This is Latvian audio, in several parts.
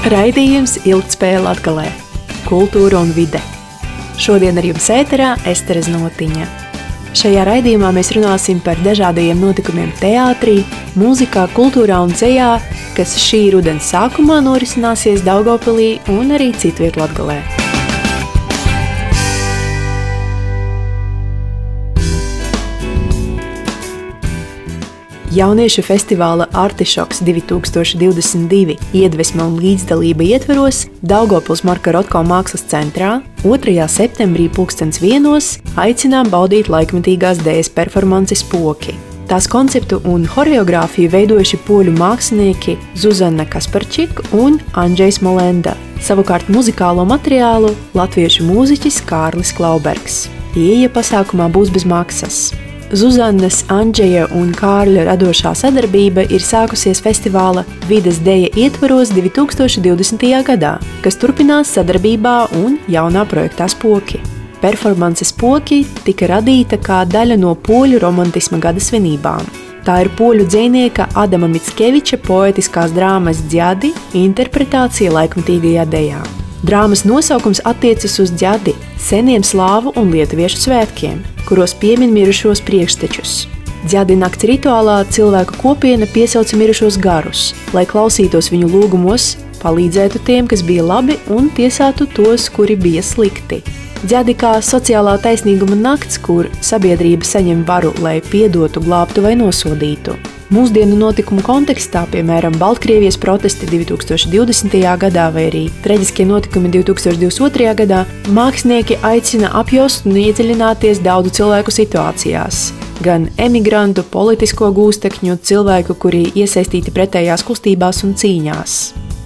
Raidījums Ilgtspēja Latgalē - kultūra un vide. Šodien ar jums ēterā Esteres Notiņa. Šajā raidījumā mēs runāsim par dažādiem notikumiem teātrī, mūzikā, kultūrā un dzējā, kas šī rudens sākumā norisināsies Daugopilī un arī citviet Latgalē. Jauniešu festivāla Artišoks 2022 iedvesma un līdzdalība ietveros Daugopils Marka Rotko mākslas centrā 2. septembrī 2001 aicinām baudīt laikmetīgās dēļas performances poki. Tās konceptu un choreogrāfiju veidojuši poļu mākslinieki Zuzana Kasparčik un Andrzejs Molenda. Savukārt muzikālo materiālu latviešu mūziķis Kārlis Klaubergs. Ieja pasākumā būs bez maksas. Zuzannas, Andžeja un Kārļa radošā sadarbība ir sākusies festivāla Vides deja ietvaros 2020. gadā, kas turpinās sadarbībā un jaunā projektā Spoki. Performances Spoki tika radīta kā daļa no poļu romantisma gada svinībām. Tā ir poļu dzinieka Adama Mitskeviča poetiskās drāmas Džadi interpretācija laikmatīgajā dejā. Drāmas nosaukums attiecas uz ģadi, seniem slāvu un lietuviešu svētkiem, kuros piemin mirušos priekštečus. Ģadi nakts rituālā cilvēku kopiena piesauca mirušos garus, lai klausītos viņu lūgumos, palīdzētu tiem, kas bija labi, un tiesātu tos, kuri bija slikti. Ģadi kā sociālā taisnīguma nakts, kur sabiedrība saņem varu, lai piedotu, glābtu vai nosodītu. Mūsdienu notikumu kontekstā, piemēram, Baltkrievijas protesti 2020. gadā vai arī traģiskie notikumi 2022. gadā, mākslinieki aicina apjaust un iedziļināties daudzu cilvēku situācijās. Gan emigrantu, politisko gūstekņu, cilvēku, kuri iesaistīti pretējās kustībās un cīņās.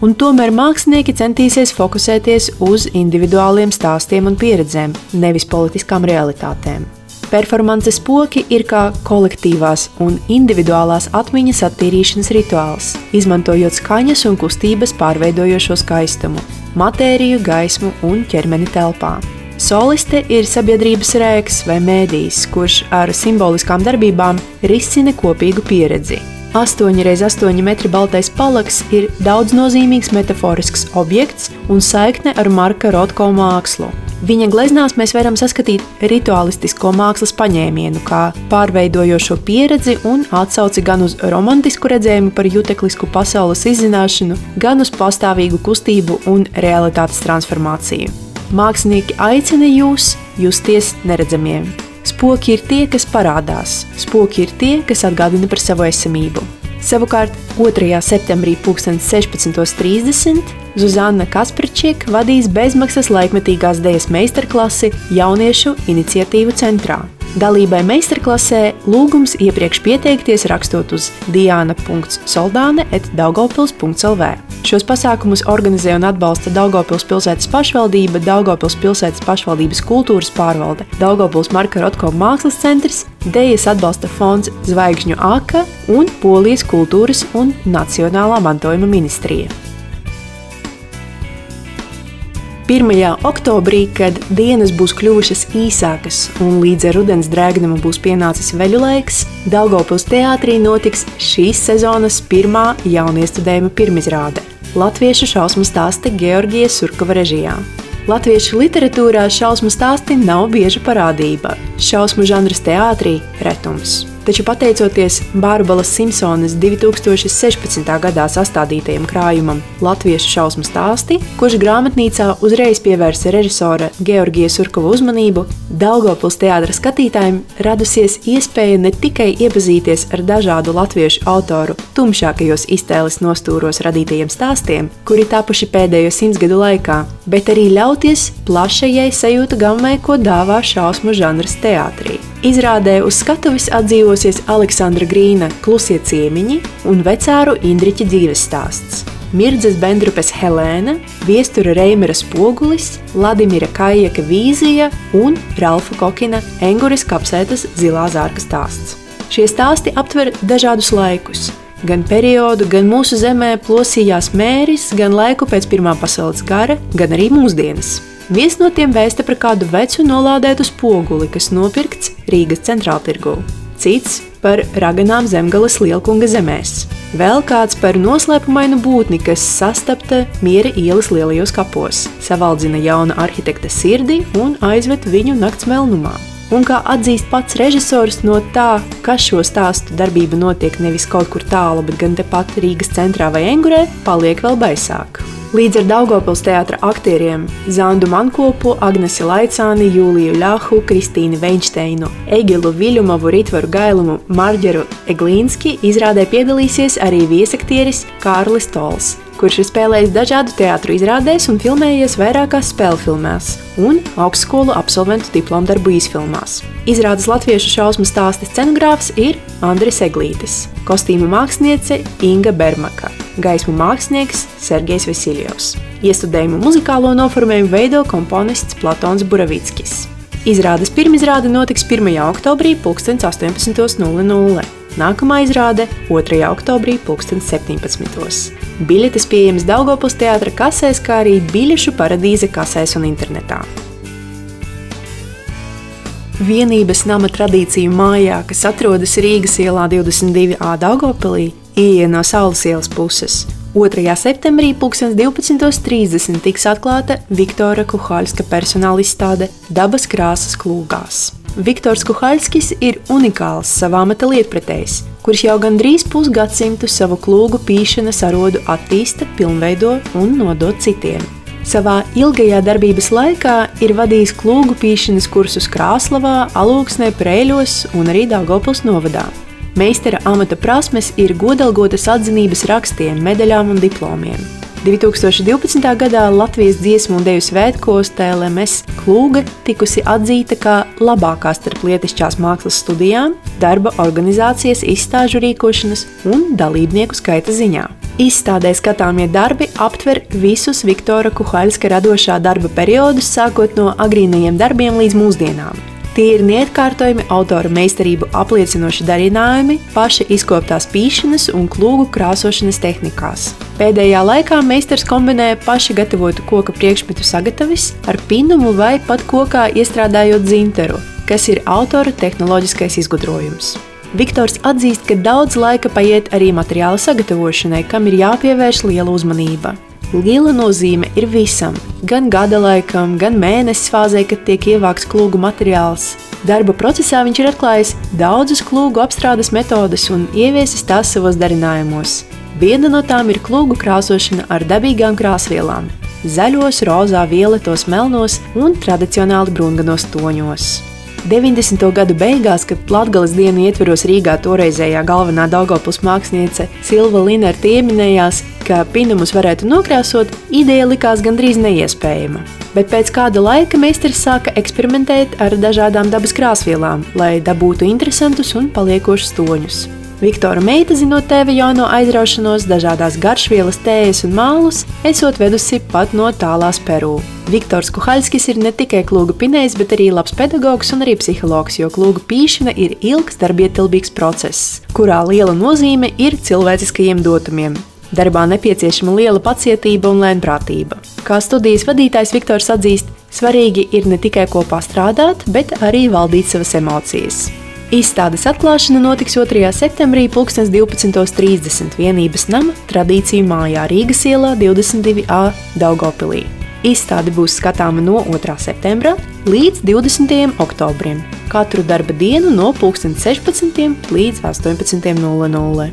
Un tomēr mākslinieki centīsies fokusēties uz individuāliem stāstiem un pieredzēm, nevis politiskām realitātēm. Performances poki ir kā kolektīvās un individuālās atmiņas attīrīšanas rituāls, izmantojot skaņas un kustības pārveidojošo skaistumu, matēriju, gaismu un ķermeni telpā. Soliste ir sabiedrības rēks vai mēdījis, kurš ar simboliskām darbībām risina kopīgu pieredzi. 8x8 metri baltais palaks ir daudznozīmīgs metaforisks objekts un saikne ar Marka Rotko mākslu. Viņa gleznās mēs varam saskatīt rituālistisko mākslas paņēmienu, kā pārveidojošo pieredzi un atsauci gan uz romantisku redzējumu par juteklisku pasaules izzināšanu, gan uz pastāvīgu kustību un realitātes transformāciju. Mākslinieki aicina jūs justies neredzamiem. Spoki ir tie, kas parādās, spoki ir tie, kas atgādina par savu esamību. Savukārt 2. septembrī 16.30 Zuzana Kasparčiek vadīs bezmaksas laikmetīgās dēļas meistarklasi Jauniešu iniciatīvu centrā. Dalībai meistarklasē lūgums iepriekš pieteikties rakstot uz diana.soldāne.daugopils.lv. Šos pasākumus organizē un atbalsta Daugopils pilsētas pašvaldība, Daugopils pilsētas pašvaldības kultūras pārvalde, Daugopils Marka Rotko mākslas centrs, Dejas atbalsta fonds Zvaigžņu aka un Polijas kultūras un nacionālā mantojuma ministrija. 1. oktobrī, kad dienas būs kļuvušas īsākas un līdz ar rudens drēgnumu būs pienācis veļu laiks, Daugopils teātrī notiks šīs sezonas pirmā jauniestudējuma pirmizrāde - Latviešu šausmu stāsta Georgijas Surkava režijā. Latviešu literatūrā šausmu stāsti nav bieža parādība. Šausmu žanrs teātrī - retums taču pateicoties Bārbalas Simpsonas 2016. gadā sastādītajam krājumam Latviešu šausmu stāsti, kurš grāmatnīcā uzreiz pievērsa režisora Georgija Surkova uzmanību, Daugopils teātra skatītājiem radusies iespēja ne tikai iepazīties ar dažādu latviešu autoru tumšākajos iztēles nostūros radītajiem stāstiem, kuri tapuši pēdējo simts gadu laikā, bet arī ļauties plašajai sajūta gammai, ko dāvā šausmu žanrs teātrī. Izrādē uz skatuves atdzīvosies Aleksandra Grīna klusie ciemiņi un vecāru Indriķa dzīves stāsts. Mirdzes Bendrupes Helēna, Viestura Reimera spogulis, Vladimira Kājaka vīzija un Ralfa Kokina Enguras kapsētas zilā zārka stāsts. Šie stāsti aptver dažādus laikus, gan periodu, gan mūsu zemē plosījās mēris, gan laiku pēc Pirmā pasaules kara, gan arī mūsdienas. Viens no tiem vēsta par kādu vecu nolādētu spoguli, kas nopirkts Rīgas centrāltirgū. Cits par raganām zemgales lielkunga zemēs. Vēl kāds par noslēpumainu būtni, kas sastapta miera ielas lielajos kapos, savaldzina jauna arhitekta sirdi un aizved viņu nakts melnumā. Un kā atzīst pats režisors, no tā, ka šo stāstu darbība notiek nevis kaut kur tālu, bet gan tepat Rīgas centrā vai Engurē, paliek vēl baisāk. Līdz ar Daugopils teātra aktieriem Zandu Mankopu, Agnesi Laicāni, Jūliju Ļahu, Kristīnu Veinsteinu, Egilu Viļumovu, Ritvaru Gailumu, Marģeru Eglīnski izrādē piedalīsies arī viesaktieris Kārlis Tols, kurš ir spēlējis dažādu teātru izrādēs un filmējies vairākās spēļu filmās un augstskolu absolventu diplomu darbu izfilmās. Izrādes latviešu šausmu stāsta scenogrāfs ir Andris Eglītis, kostīmu māksliniece Inga Bermaka, gaismu mākslinieks Sergejs Vasiljovs. Iestudējumu muzikālo noformējumu veido komponists Platons Buravickis. Izrādes pirmizrāde notiks 1. oktobrī 18.00. Nākamā izrāde 2. oktobrī 2017. Biļetes pieejamas Daugopils teātra kasēs, kā arī biļešu paradīze kasēs un internetā. Vienības nama tradīciju mājā, kas atrodas Rīgas ielā 22a Daugopilī, ieeja no Saules ielas puses. 2. septembrī 12.30 tiks atklāta Viktora Kuhaļska personāla izstāde Dabas krāsas klūgās. Viktors Kuhaļskis ir unikāls savā meta lietpratējs, kurš jau gandrīz pusgadsimtu savu klūgu pīšanas arodu attīsta, pilnveido un nodod citiem. Savā ilgajā darbības laikā ir vadījis klūgu pīšanas kursus Krāslavā, Alūksnē, Prēļos un arī Daugopils novadā. Meistara amata prasmes ir godalgotas atzinības rakstiem, medaļām un diplomiem. 2012. gadā Latvijas dziesmu un deju svētkos TLMS klūga tikusi atzīta kā labākā starp lietišķās mākslas studijām, darba organizācijas, izstāžu rīkošanas un dalībnieku skaita ziņā. Izstādē skatāmie darbi aptver visus Viktora Kuhaļska radošā darba periodus, sākot no agrīnajiem darbiem līdz mūsdienām. Tie ir neatkārtojami autora meistarību apliecinoši darinājumi, paša izkoptās pīšanas un klūgu krāsošanas tehnikās. Pēdējā laikā meistars kombinē paši gatavotu koka priekšmetu sagatavis ar pinumu vai pat kokā iestrādājot dzinteru, kas ir autora tehnoloģiskais izgudrojums. Viktors atzīst, ka daudz laika paiet arī materiāla sagatavošanai, kam ir jāpievērš liela uzmanība. Liela nozīme ir visam, gan gada laikam, gan mēnesis fāzē, kad tiek ievākts klūgu materiāls. Darba procesā viņš ir atklājis daudzas klūgu apstrādes metodes un ieviesis tās savos darinājumos. Viena no tām ir klūgu krāsošana ar dabīgām krāsvielām - zaļos, rozā, violetos, melnos un tradicionāli brūnganos toņos. 90. gadu beigās, kad Latvijas dienu ietveros Rīgā toreizējā galvenā Daugopils māksliniece Silva Linerta ieminējās, ka pinumus varētu nokrāsot, ideja likās gandrīz neiespējama. Bet pēc kāda laika meistars sāka eksperimentēt ar dažādām dabas krāsvielām, lai dabūtu interesantus un paliekošus toņus. Viktora meita, zinot tēva jauno aizraušanos, dažādās garšvielas, tējas un mālus, esot vedusi pat no tālās Peru. Viktors Kuhaļskis ir ne tikai klūga pinējs, bet arī labs pedagogs un arī psihologs, jo klūga pīšana ir ilgs darbietilbīgs process, kurā liela nozīme ir cilvēciskajiem dotumiem. Darbā nepieciešama liela pacietība un lēnprātība. Kā studijas vadītājs Viktors atzīst, svarīgi ir ne tikai kopā strādāt, bet arī valdīt savas emocijas. Izstādes atklāšana notiks 2. septembrī 12.30 vienības nama tradīciju mājā Rīgas ielā 22a Daugopilī. Izstāde būs skatāma no 2. septembra līdz 20. oktobrim, katru darba dienu no 16. līdz 18.00.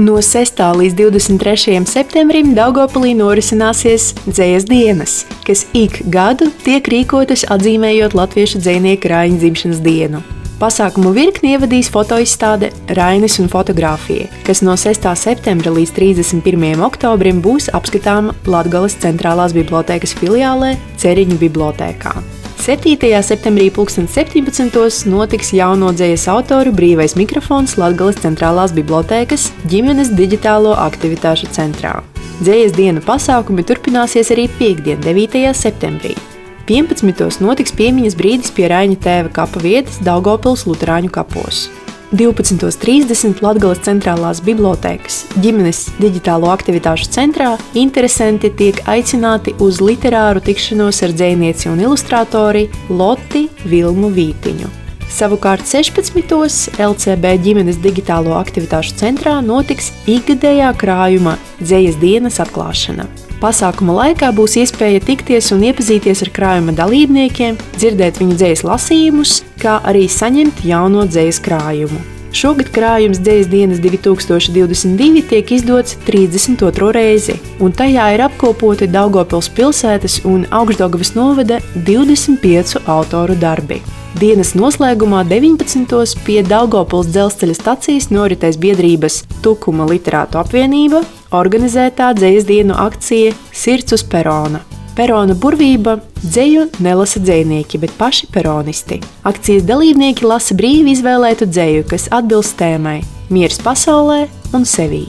No 6. līdz 23. septembrim Daugopilī norisināsies dzējas dienas, kas ik gadu tiek rīkotas atzīmējot latviešu dzinieku Rāņa dzimšanas dienu. Pasākumu virkni ievadīs fotoizstāde Rainis un fotografija, kas no 6. septembra līdz 31. oktobrim būs apskatāma Latgales centrālās bibliotēkas filiālē Ceriņu bibliotēkā. 7. septembrī 2017. notiks jauno dzējas autoru brīvais mikrofons Latvijas centrālās bibliotēkas ģimenes digitālo aktivitāšu centrā. Dzējas dienu pasākumi turpināsies arī piekdien, 9. septembrī. 11. notiks piemiņas brīdis pie Raņa tēva kapa vietas Daugopils Lutāņu kapos. 12.30 Latvijas centrālās bibliotēkas ģimenes digitālo aktivitāšu centrā interesanti tiek aicināti uz literāru tikšanos ar dzēnieci un ilustrātori Loti Vilmu Vītiņu. Savukārt 16. LCB ģimenes digitālo aktivitāšu centrā notiks ikgadējā krājuma dzējas dienas atklāšana. Pasākuma laikā būs iespēja tikties un iepazīties ar krājuma dalībniekiem, dzirdēt viņu dzējas lasījumus, kā arī saņemt jauno dzējas krājumu. Šogad krājums Dzējas dienas 2022 tiek izdots 32. reizi, un tajā ir apkopoti Daugopils pilsētas un Augstdogavas novada 25 autoru darbi. Dienas noslēgumā 19. pie Daugopils dzelzceļa stacijas noritēs biedrības Tukuma literātu apvienība, organizētā dzējas dienu akcija Sirds uz perona. Perona burvība dzēju nelasa dzējnieki, bet paši peronisti. Akcijas dalībnieki lasa brīvi izvēlētu dzēju, kas atbilst tēmai - miers pasaulē un sevī.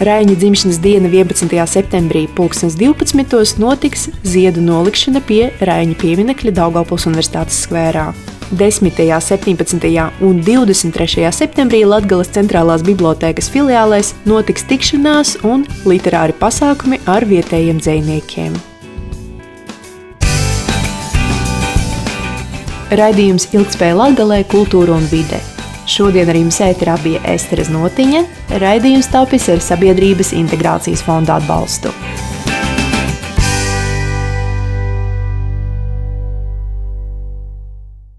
Raņa dzimšanas diena 11. septembrī 2012. notiks ziedu nolikšana pie Raņa pieminekļa Daugavpils Universitātes skvērā. 10., 17. un 23. septembrī Latvijas centrālās bibliotēkas filiālēs notiks tikšanās un literāri pasākumi ar vietējiem dziniekiem. Raidījums Ilgspēja Latvijā, Kultūra un vide. Šodien ar jums ēterā bija Esteres Notiņa. Raidījums tapis ar Sabiedrības integrācijas fonda atbalstu.